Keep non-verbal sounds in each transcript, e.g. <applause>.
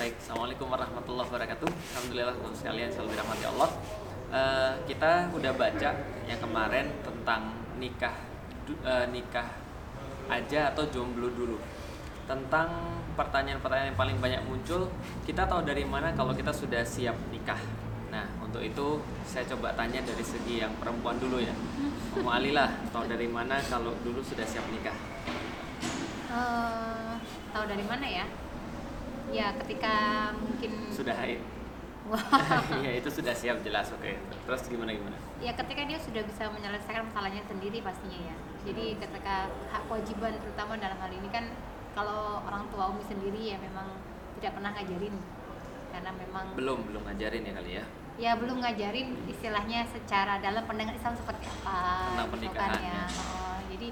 Baik, Assalamualaikum warahmatullahi wabarakatuh. Alhamdulillah teman sekalian selalu dirahmati Allah. Eh, kita udah baca yang kemarin tentang nikah eh, nikah aja atau jomblo dulu. Tentang pertanyaan-pertanyaan yang paling banyak muncul, kita tahu dari mana kalau kita sudah siap nikah. Nah, untuk itu saya coba tanya dari segi yang perempuan dulu ya. Umu <laughs> Alilah, tahu dari mana kalau dulu sudah siap nikah? Eh, tahu dari mana ya? Ya ketika mungkin Sudah haid. Wah, <laughs> Iya, itu sudah siap jelas oke. Terus gimana gimana? ya ketika dia sudah bisa menyelesaikan masalahnya sendiri pastinya ya. Jadi ketika hak kewajiban terutama dalam hal ini kan kalau orang tua Umi sendiri ya memang tidak pernah ngajarin karena memang Belum, belum ngajarin ya kali ya. ya belum ngajarin istilahnya secara dalam pandangan Islam seperti apa Tentang gitu pernikahan, kan ya. Oh, jadi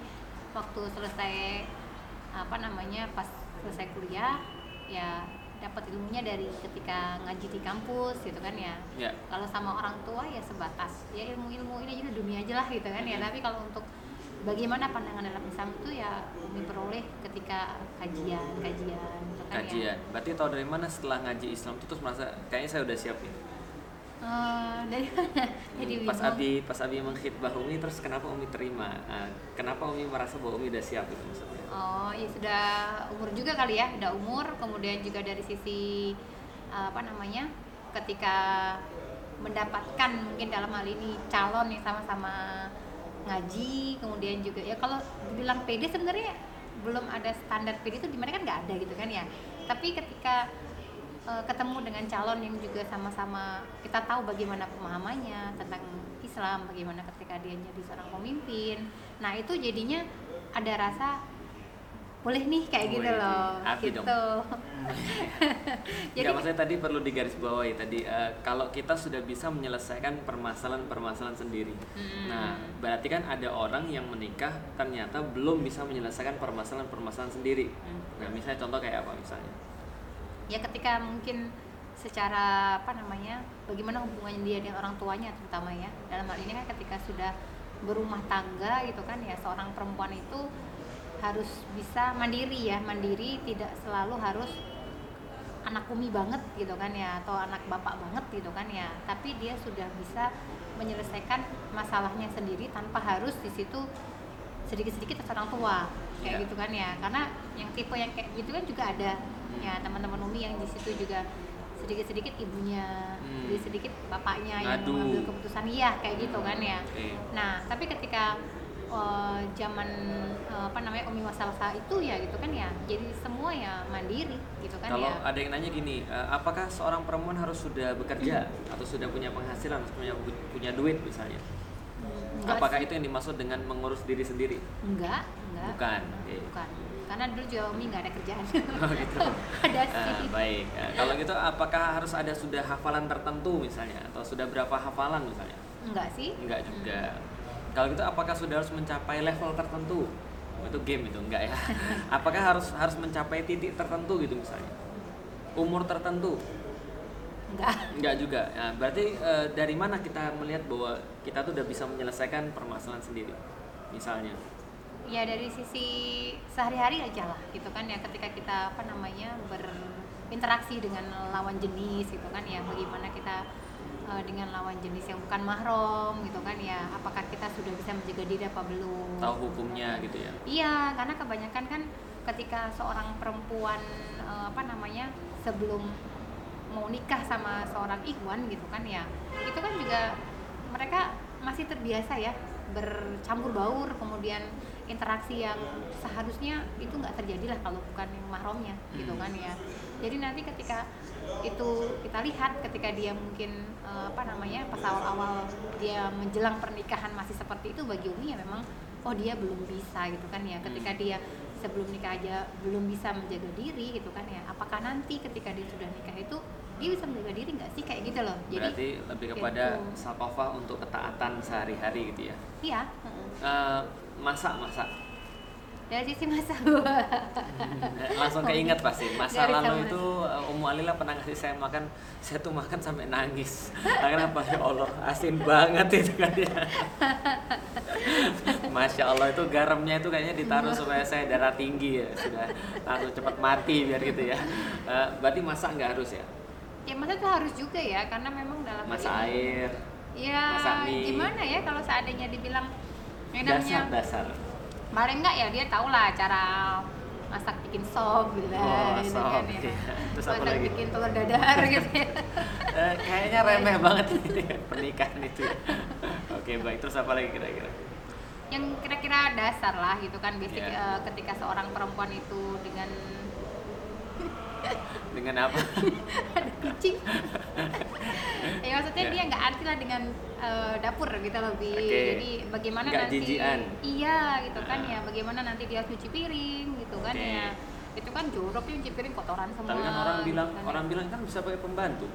waktu selesai apa namanya pas selesai kuliah ya dapat ilmunya dari ketika ngaji di kampus gitu kan ya Ya. kalau sama orang tua ya sebatas ya ilmu-ilmu ini aja dunia aja lah gitu kan ya Mhm. tapi kalau untuk bagaimana pandangan dalam Islam itu ya Umi peroleh ketika kajian kajian gitu kan ya Kajian. Berarti tahu dari mana setelah ngaji Islam itu terus merasa kayaknya saya udah siap nih. Eh, dari <laughs> mana jadi pas bingung. Abi pas Abi mengkhidbah Umi terus kenapa Umi terima? Ah, kenapa Umi merasa bahwa Umi udah siap itu maksudnya? Oh, ya sudah umur juga kali ya, udah umur. Kemudian juga dari sisi eh, apa namanya, ketika mendapatkan mungkin dalam hal ini calon yang sama-sama ngaji, kemudian juga ya kalau dibilang PD sebenarnya belum ada standar PD itu di mana kan nggak ada gitu kan ya. Tapi ketika eh, ketemu dengan calon yang juga sama-sama kita tahu bagaimana pemahamannya tentang Islam, bagaimana ketika dia jadi seorang pemimpin. Nah, itu jadinya ada rasa boleh nih kayak Boleh gitu nih. loh. Api gitu. dong. <laughs> Jadi Enggak, maksudnya tadi perlu digarisbawahi tadi eh, kalau kita sudah bisa menyelesaikan permasalahan-permasalahan sendiri. Mm. Nah, berarti kan ada orang yang menikah ternyata belum bisa menyelesaikan permasalahan-permasalahan sendiri. Mm. Nah, misalnya contoh kayak apa misalnya? ya ketika mungkin secara apa namanya bagaimana hubungannya dia dengan orang tuanya terutama ya dalam hal ini kan ketika sudah berumah tangga gitu kan ya seorang perempuan itu harus bisa mandiri ya mandiri tidak selalu harus anak umi banget gitu kan ya atau anak bapak banget gitu kan ya tapi dia sudah bisa menyelesaikan masalahnya sendiri tanpa harus di situ sedikit-sedikit atas orang tua kayak Iya. gitu kan ya karena yang tipe yang kayak gitu kan juga ada Hmm. ya teman-teman umi yang di situ juga sedikit-sedikit ibunya Hmm. sedikit-sedikit bapaknya yang Ngadu. mengambil keputusan iya kayak gitu kan ya Oke. nah tapi ketika eh, zaman eh, apa namanya umi wasalsa itu ya gitu kan ya jadi semua ya mandiri gitu kan Kalau ya ada yang nanya gini, eh, apakah seorang perempuan harus sudah bekerja atau sudah punya penghasilan, punya punya duit misalnya? Enggak apakah sih. itu yang dimaksud dengan mengurus diri sendiri? enggak enggak Bukan. Oke. bukan karena dulu juga umi nggak ada kerjaan <laughs> Oh gitu. <laughs> ada Ah, sih baik. Ah, kalau gitu, apakah harus ada sudah hafalan tertentu misalnya, atau sudah berapa hafalan misalnya? enggak sih Enggak juga. Kalau gitu, apakah sudah harus mencapai level tertentu? Oh, itu game itu enggak ya? <laughs> apakah harus harus mencapai titik tertentu gitu misalnya? Umur tertentu? enggak Enggak juga. Nah, berarti eh, dari mana kita melihat bahwa kita tuh udah bisa menyelesaikan permasalahan sendiri? Misalnya. ya dari sisi sehari-hari aja lah gitu kan ya ketika kita apa namanya berinteraksi dengan lawan jenis gitu kan ya bagaimana kita eh, dengan lawan jenis yang bukan mahram gitu kan ya apakah kita sudah bisa menjaga diri apa belum Tahu hukumnya gitu ya. iya karena kebanyakan kan ketika seorang perempuan eh, apa namanya sebelum mau nikah sama seorang ikhwan gitu kan ya itu kan juga mereka masih terbiasa ya bercampur baur kemudian interaksi yang seharusnya itu nggak terjadi lah kalau bukan yang mahramnya gitu kan ya. Jadi nanti ketika itu kita lihat ketika dia mungkin eh, apa namanya pas awal-awal dia menjelang pernikahan masih seperti itu bagi Umi ya memang oh dia belum bisa gitu kan ya. Ketika Hmm. dia sebelum nikah aja belum bisa menjaga diri gitu kan ya. Apakah nanti ketika dia sudah nikah itu dia bisa menjaga diri nggak sih kayak gitu loh jadi Berarti lebih kepada gitu. sakofah untuk ketaatan sehari-hari gitu ya. iya heeh. Eh, masak masak dari sisi masa <laughs> langsung keinget pasti masa Dari lalu itu uh, Ummu Alila pernah ngasih saya makan saya tuh makan sampai nangis Nah, kenapa ya Allah asin banget itu kan ya <laughs> Masya Allah itu garamnya itu kayaknya ditaruh supaya saya darah tinggi ya sudah langsung cepat mati biar gitu ya. Eh, berarti masak nggak harus ya? Ya masa itu harus juga ya karena memang dalam ini- air, ya masak mie. gimana ya kalau seandainya dibilang yang dasar namanya dasar. paling enggak ya dia tahu lah cara masak bikin sop gitu Oh, lah gitu sop, kan ya. iya. <laughs> Terus apa masak lagi? bikin telur dadar <laughs> gitu ya Eh, kayaknya remeh banget pernikahan itu. ya. Oke baik terus apa lagi kira-kira? yang kira-kira dasar lah gitu kan basic Iya. eh, ketika seorang perempuan itu dengan Dengan apa? <laughs> ada kucing <laughs> ya maksudnya Ya. dia nggak arti lah dengan eh, dapur gitu loh Bi. Oke. jadi bagaimana Nggak nanti jijian. iya gitu kan Ah. ya bagaimana nanti dia cuci piring gitu kan ya itu kan jorok ya cuci piring kotoran semua Tapi kan orang gitu bilang kan ya. orang bilang kan bisa pakai pembantu.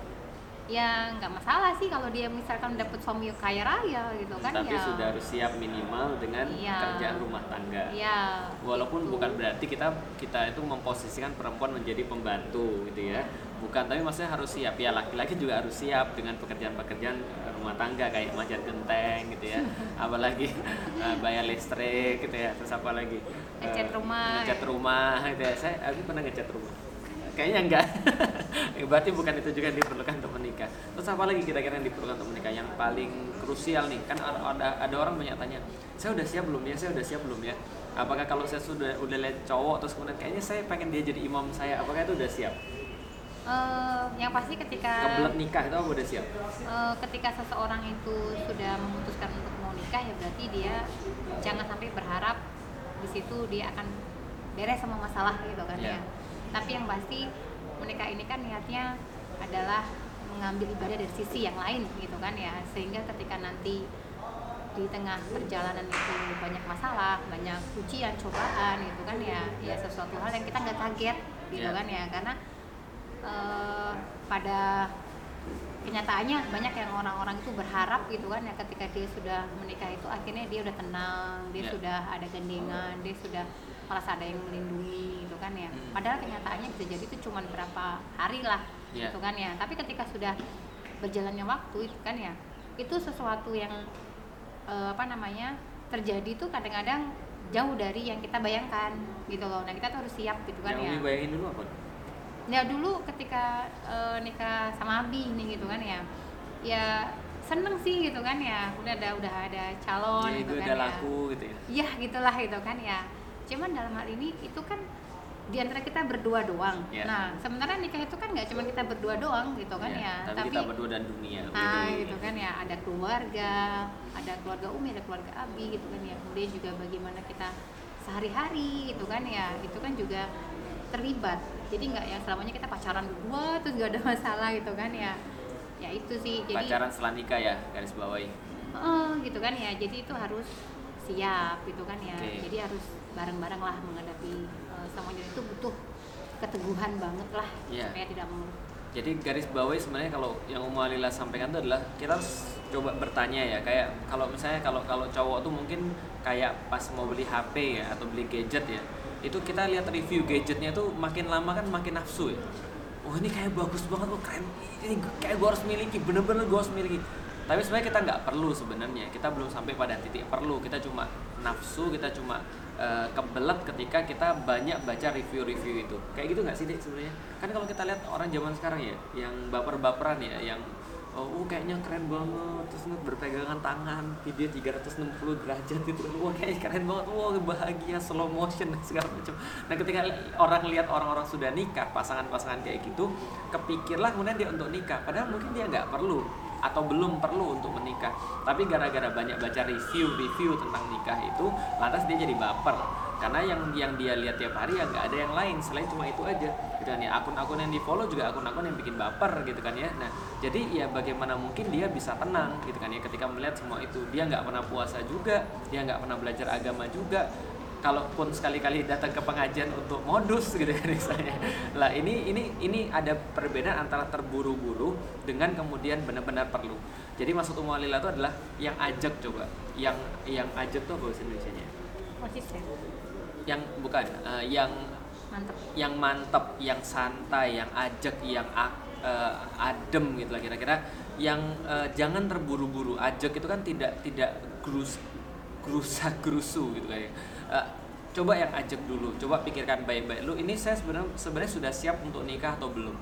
Ya nggak masalah sih kalau dia misalkan dapet suami kaya raya gitu kan Tapi ya sudah harus siap minimal dengan Iya. kerjaan rumah tangga. ya Walaupun gitu. bukan berarti kita kita itu memposisikan perempuan menjadi pembantu gitu ya. Bukan, tapi maksudnya harus siap ya laki-laki juga harus siap dengan pekerjaan-pekerjaan rumah tangga kayak manjat genteng gitu ya. <laughs> Apalagi eh, bayar listrik gitu ya. Terus apa lagi? Eh, Ngecat rumah. Ngecat rumah gitu ya. Saya aku pernah ngecat rumah. Kayaknya enggak. <laughs> Berarti bukan itu juga yang diperlukan untuk menikah. Terus apa lagi kira-kira yang diperlukan untuk menikah yang paling krusial nih? Kan ada ada orang banyak tanya, saya udah siap belum ya? Saya udah siap belum ya? Apakah kalau saya sudah udah lihat cowok terus kemudian kayaknya saya pengen dia jadi imam saya, apakah itu udah siap? Eh, yang pasti ketika Kebelet nikah itu apa udah siap? Eh, ketika seseorang itu sudah memutuskan untuk mau nikah ya berarti dia jangan sampai berharap di situ dia akan beres sama masalah gitu kan Iya. ya. Tapi yang pasti menikah ini kan niatnya adalah mengambil ibadah dari sisi yang lain gitu kan ya. Sehingga ketika nanti di tengah perjalanan itu banyak masalah, banyak ujian, cobaan gitu kan ya, ya sesuatu hal yang kita nggak kaget gitu Iya. kan ya, karena eh, pada kenyataannya banyak yang orang-orang itu berharap gitu kan ya ketika dia sudah menikah itu akhirnya dia udah tenang, dia Ya. sudah ada gandengan, dia sudah merasa ada yang melindungi gitu kan ya. Hmm. Padahal kenyataannya bisa jadi itu cuma berapa hari lah Ya. gitu kan ya. Tapi ketika sudah berjalannya waktu itu kan ya, itu sesuatu yang eh, apa namanya terjadi tuh kadang-kadang jauh dari yang kita bayangkan gitu loh. Nah kita tuh harus siap gitu kan yang ya. Bayangin dulu apa? Ya dulu ketika eh, nikah sama Abi nih gitu kan ya, ya seneng sih gitu kan ya, udah ada udah ada calon Ya, gitu itu kan udah ya. laku gitu ya. Iya gitulah gitu kan ya. Cuman dalam hal ini itu kan di antara kita berdua doang. Ya. Nah sementara nikah itu kan nggak cuma kita berdua doang gitu kan Ya, ya, Tapi, kita berdua dan dunia. Nah, gitu kan ya, ada keluarga, ada keluarga Umi, ada keluarga Abi gitu kan ya. Kemudian juga bagaimana kita sehari-hari gitu kan ya, itu kan juga terlibat. Jadi nggak yang selamanya kita pacaran berdua terus nggak ada masalah gitu kan ya. Ya itu sih. Jadi Pacaran setelah nikah ya garis bawahi. eh, gitu kan ya. Jadi itu harus siap gitu kan ya. Oke. Jadi harus bareng-bareng lah menghadapi semuanya itu butuh keteguhan banget lah Iya. supaya tidak mau Jadi garis bawahi sebenarnya kalau yang Ummu Alila sampaikan itu adalah kita harus coba bertanya ya kayak kalau misalnya kalau kalau cowok tuh mungkin kayak pas mau beli HP ya atau beli gadget ya itu kita lihat review gadgetnya tuh makin lama kan makin nafsu ya. Oh ini kayak bagus banget oh keren. Ini kayak gue harus miliki bener-bener gue harus miliki tapi sebenarnya kita nggak perlu sebenarnya. Kita belum sampai pada titik perlu. Kita cuma nafsu kita cuma eh, kebelet ketika kita banyak baca review-review itu. Kayak gitu nggak sih dek sebenarnya? Kan kalau kita lihat orang zaman sekarang ya yang baper-baperan ya yang oh uh, kayaknya keren banget. Terus berpegangan tangan video 360 derajat itu. Wah kayaknya keren banget. Wah bahagia slow motion dan segala macam. Nah ketika orang lihat orang-orang sudah nikah pasangan-pasangan kayak gitu kepikirlah kemudian dia untuk nikah. Padahal mungkin dia nggak perlu atau belum perlu untuk menikah. Tapi gara-gara banyak baca review-review tentang nikah itu lantas dia jadi baper. Karena yang yang dia lihat tiap hari ya nggak ada yang lain selain cuma itu aja. Gitu kan ya akun-akun yang di follow juga akun-akun yang bikin baper gitu kan ya. Nah jadi ya bagaimana mungkin dia bisa tenang gitu kan ya ketika melihat semua itu. Dia nggak pernah puasa juga dia nggak pernah belajar agama juga kalaupun sekali-kali datang ke pengajian untuk modus gitu kan <laughs> misalnya. Lah ini ini ini ada perbedaan antara terburu-buru dengan kemudian benar-benar perlu. Jadi maksud Ummu Alila itu adalah yang ajak coba yang yang ajak tuh bahasa Indonesia nya konsisten yang bukan eh, yang mantep. yang mantep, yang santai, yang ajak, yang eh, adem gitu lah kira-kira. Yang eh, jangan terburu-buru. Ajak itu kan tidak tidak grus gerusa gerusu gitu kayak uh, coba yang ajak dulu. Coba pikirkan baik-baik. Lu ini saya sebenarnya sebenarnya sudah siap untuk nikah atau belum?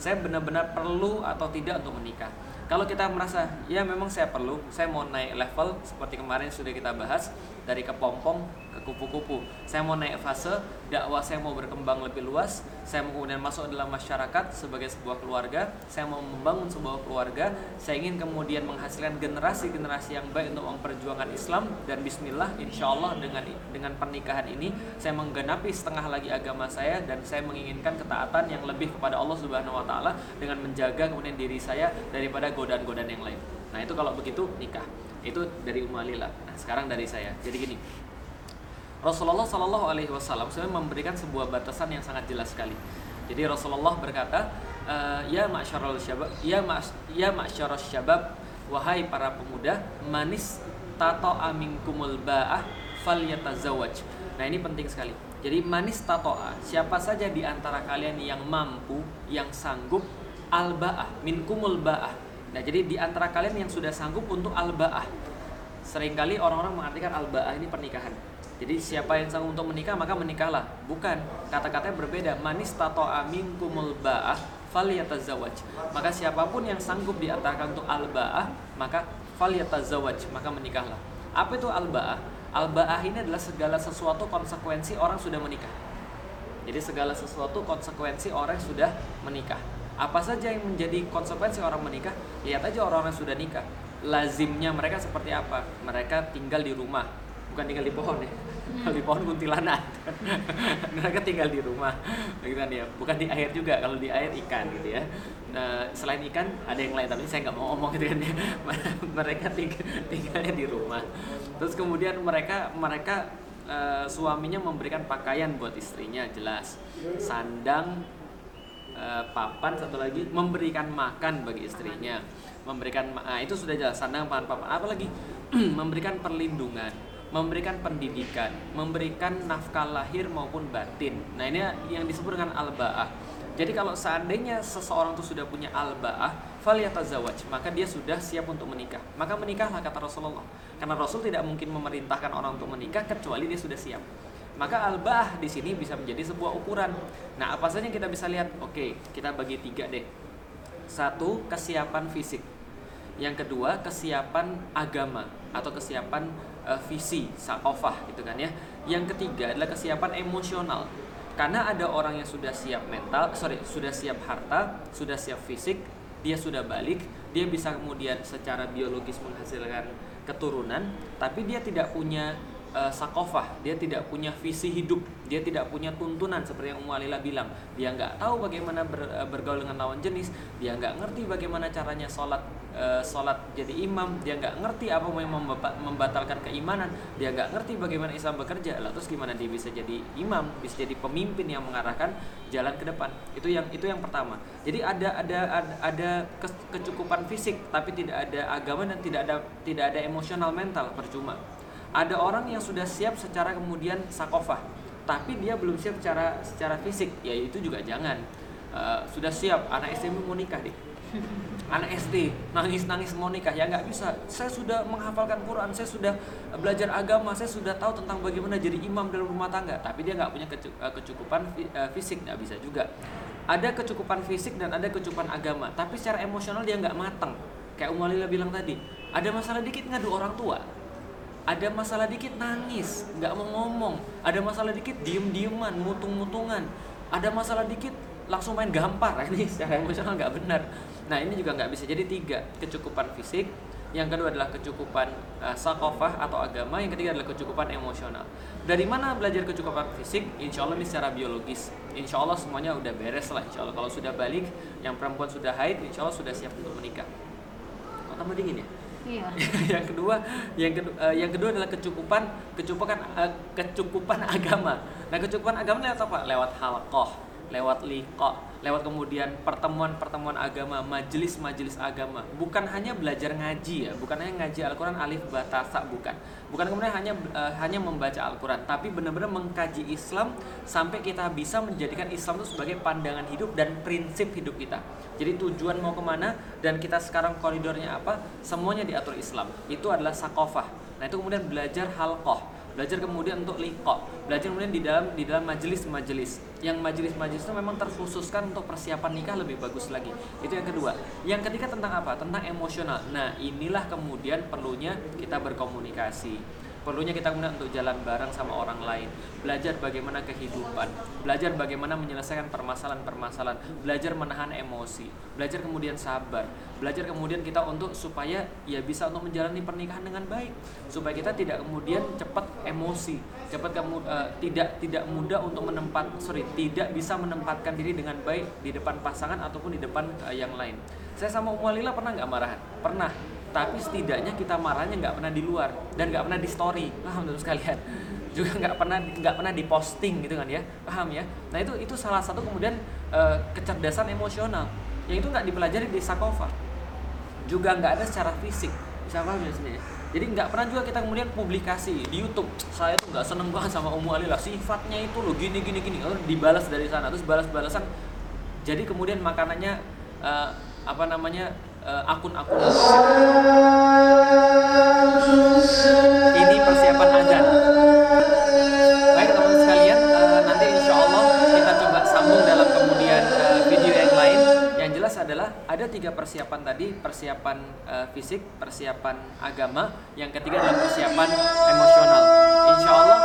Saya benar-benar perlu atau tidak untuk menikah? Kalau kita merasa ya memang saya perlu saya mau naik level seperti kemarin sudah kita bahas dari kepompong kupu-kupu. Saya mau naik fase, dakwah saya mau berkembang lebih luas, saya mau kemudian masuk dalam masyarakat sebagai sebuah keluarga, saya mau membangun sebuah keluarga, saya ingin kemudian menghasilkan generasi-generasi yang baik untuk memperjuangkan Islam dan Bismillah, insya Allah dengan dengan pernikahan ini saya menggenapi setengah lagi agama saya dan saya menginginkan ketaatan yang lebih kepada Allah Subhanahu Wa Taala dengan menjaga kemudian diri saya daripada godaan-godaan yang lain. Nah itu kalau begitu nikah itu dari Ummu Alila. Nah sekarang dari saya. Jadi gini, Rasulullah Shallallahu Alaihi Wasallam sebenarnya memberikan sebuah batasan yang sangat jelas sekali. Jadi Rasulullah berkata, e, ya masyarul syabab, ya mas, ya masyarul syabab, wahai para pemuda, manis tato kumul ba'ah fal yatazawaj. Nah ini penting sekali. Jadi manis tatoa, siapa saja di antara kalian yang mampu, yang sanggup al-ba'ah, kumul ba'ah. Nah jadi di antara kalian yang sudah sanggup untuk al-ba'ah. Seringkali orang-orang mengartikan al-ba'ah ini pernikahan jadi siapa yang sanggup untuk menikah maka menikahlah. Bukan. Kata-katanya berbeda. Manis tato amin kumul ba'ah zawaj. Maka siapa pun yang sanggup diantarkan untuk al-ba'ah maka zawaj. Maka menikahlah. Apa itu al-ba'ah? Al-ba'ah ini adalah segala sesuatu konsekuensi orang sudah menikah. Jadi segala sesuatu konsekuensi orang sudah menikah. Apa saja yang menjadi konsekuensi orang menikah? Lihat aja orang-orang sudah nikah. Lazimnya mereka seperti apa? Mereka tinggal di rumah, bukan tinggal di pohon ya. Kalau di pohon kuntilanak. <laughs> Mereka tinggal di rumah. Gitu kan ya. Bukan di air juga kalau di air ikan gitu ya. Nah, selain ikan ada yang lain tapi saya nggak mau ngomong gitu kan ya. <laughs> Mereka tinggal, tinggalnya di rumah. Terus kemudian mereka mereka uh, suaminya memberikan pakaian buat istrinya jelas. Sandang uh, papan satu lagi memberikan makan bagi istrinya. Memberikan nah, itu sudah jelas sandang papan papan. Apalagi? <clears throat> Memberikan perlindungan memberikan pendidikan, memberikan nafkah lahir maupun batin. Nah, ini yang disebut dengan al-ba'ah. Jadi kalau seandainya seseorang itu sudah punya al-ba'ah, falyatazawaj, maka dia sudah siap untuk menikah. Maka menikahlah kata Rasulullah. Karena Rasul tidak mungkin memerintahkan orang untuk menikah kecuali dia sudah siap. Maka al-ba'ah di sini bisa menjadi sebuah ukuran. Nah, apa saja yang kita bisa lihat? Oke, kita bagi tiga deh. Satu, kesiapan fisik. Yang kedua, kesiapan agama atau kesiapan uh, visi sakofah gitu kan ya. Yang ketiga adalah kesiapan emosional. Karena ada orang yang sudah siap mental sorry sudah siap harta sudah siap fisik dia sudah balik dia bisa kemudian secara biologis menghasilkan keturunan tapi dia tidak punya uh, sakofah. Dia tidak punya visi hidup. Dia tidak punya tuntunan seperti yang Ummu bilang. Dia nggak tahu bagaimana ber, uh, bergaul dengan lawan jenis. Dia nggak ngerti bagaimana caranya sholat uh, sholat jadi imam. Dia nggak ngerti apa yang membatalkan keimanan. Dia nggak ngerti bagaimana Islam bekerja. Lalu terus gimana dia bisa jadi imam? Bisa jadi pemimpin yang mengarahkan jalan ke depan. Itu yang itu yang pertama. Jadi ada ada ada, ada kecukupan fisik tapi tidak ada agama dan tidak ada tidak ada emosional mental percuma ada orang yang sudah siap secara kemudian sakofah tapi dia belum siap secara secara fisik. Ya itu juga jangan. Uh, sudah siap anak SD mau nikah deh. <laughs> Anak SD nangis nangis mau nikah. Ya nggak bisa. Saya sudah menghafalkan Quran saya sudah belajar agama saya sudah tahu tentang bagaimana jadi imam dalam rumah tangga. Tapi dia nggak punya eh, kecukupan eh, fisik nggak bisa juga. Ada kecukupan fisik dan ada kecukupan agama tapi secara emosional dia nggak matang kayak Umalila bilang tadi ada masalah dikit ngadu orang tua ada masalah dikit nangis nggak mau ngomong. Ada masalah dikit diem dieman mutung mutungan ada masalah dikit langsung main gampar. <laughs> Ini secara emosional nggak benar. Nah ini juga nggak bisa. Jadi tiga kecukupan fisik. Yang kedua adalah kecukupan uh, sakofah atau agama. Yang ketiga adalah kecukupan emosional. Dari mana belajar kecukupan fisik? Insya Allah ini secara biologis. Insya Allah semuanya udah beres lah insya Allah. Kalau sudah balik yang perempuan sudah haid insya Allah sudah siap untuk menikah. Oh, tambah dingin ya Iya. <laughs> yang kedua, yang kedua, uh, yang kedua adalah kecukupan, kecukupan, uh, kecukupan <laughs> agama. Nah, kecukupan agama lewat apa? Lewat halqah, lewat liqa, lewat kemudian pertemuan-pertemuan agama, majelis-majelis agama. Bukan hanya belajar ngaji ya, bukan hanya ngaji Al-Qur'an alif ba bukan. Bukan kemudian hanya uh, hanya membaca Al-Qur'an, tapi benar-benar mengkaji Islam sampai kita bisa menjadikan Islam itu sebagai pandangan hidup dan prinsip hidup kita. Jadi tujuan mau ke mana dan kita sekarang koridornya apa, semuanya diatur Islam. Itu adalah sakofah Nah itu kemudian belajar halqah, belajar kemudian untuk liqah, belajar kemudian di dalam di dalam majelis-majelis. Yang majelis-majelis itu memang terkhususkan untuk persiapan nikah lebih bagus lagi. Itu yang kedua. Yang ketiga tentang apa? Tentang emosional. Nah inilah kemudian perlunya kita berkomunikasi perlunya kita kemudian untuk jalan bareng sama orang lain. Belajar bagaimana kehidupan. Belajar bagaimana menyelesaikan permasalahan-permasalahan. Belajar menahan emosi. Belajar kemudian sabar. Belajar kemudian kita untuk supaya ya bisa untuk menjalani pernikahan dengan baik. Supaya kita tidak kemudian cepat emosi. Cepat kamu uh, tidak tidak mudah untuk menempat sorry tidak bisa menempatkan diri dengan baik di depan pasangan ataupun di depan uh, yang lain. Saya sama Umwalila pernah nggak marahan? Pernah tapi setidaknya kita marahnya nggak pernah di luar dan nggak pernah di story. Paham teman sekalian? <laughs> Juga nggak pernah nggak pernah di posting gitu kan ya? Paham ya? Nah itu itu salah satu kemudian uh, kecerdasan emosional. Yang itu nggak dipelajari di Sakova. Juga nggak ada secara fisik. Bisa paham ya ya jadi nggak pernah juga kita kemudian publikasi di YouTube saya tuh nggak seneng banget sama Ummu Alila. Sifatnya itu loh gini gini gini. Lalu dibalas dari sana terus balas balasan jadi kemudian makanannya uh, apa namanya akun-akun. Uh, ini persiapan azan. Baik teman sekalian uh, nanti insya Allah kita coba sambung dalam kemudian uh, video yang lain. Yang jelas adalah ada tiga persiapan tadi persiapan fisik persiapan agama yang ketiga adalah persiapan emosional. Insya Allah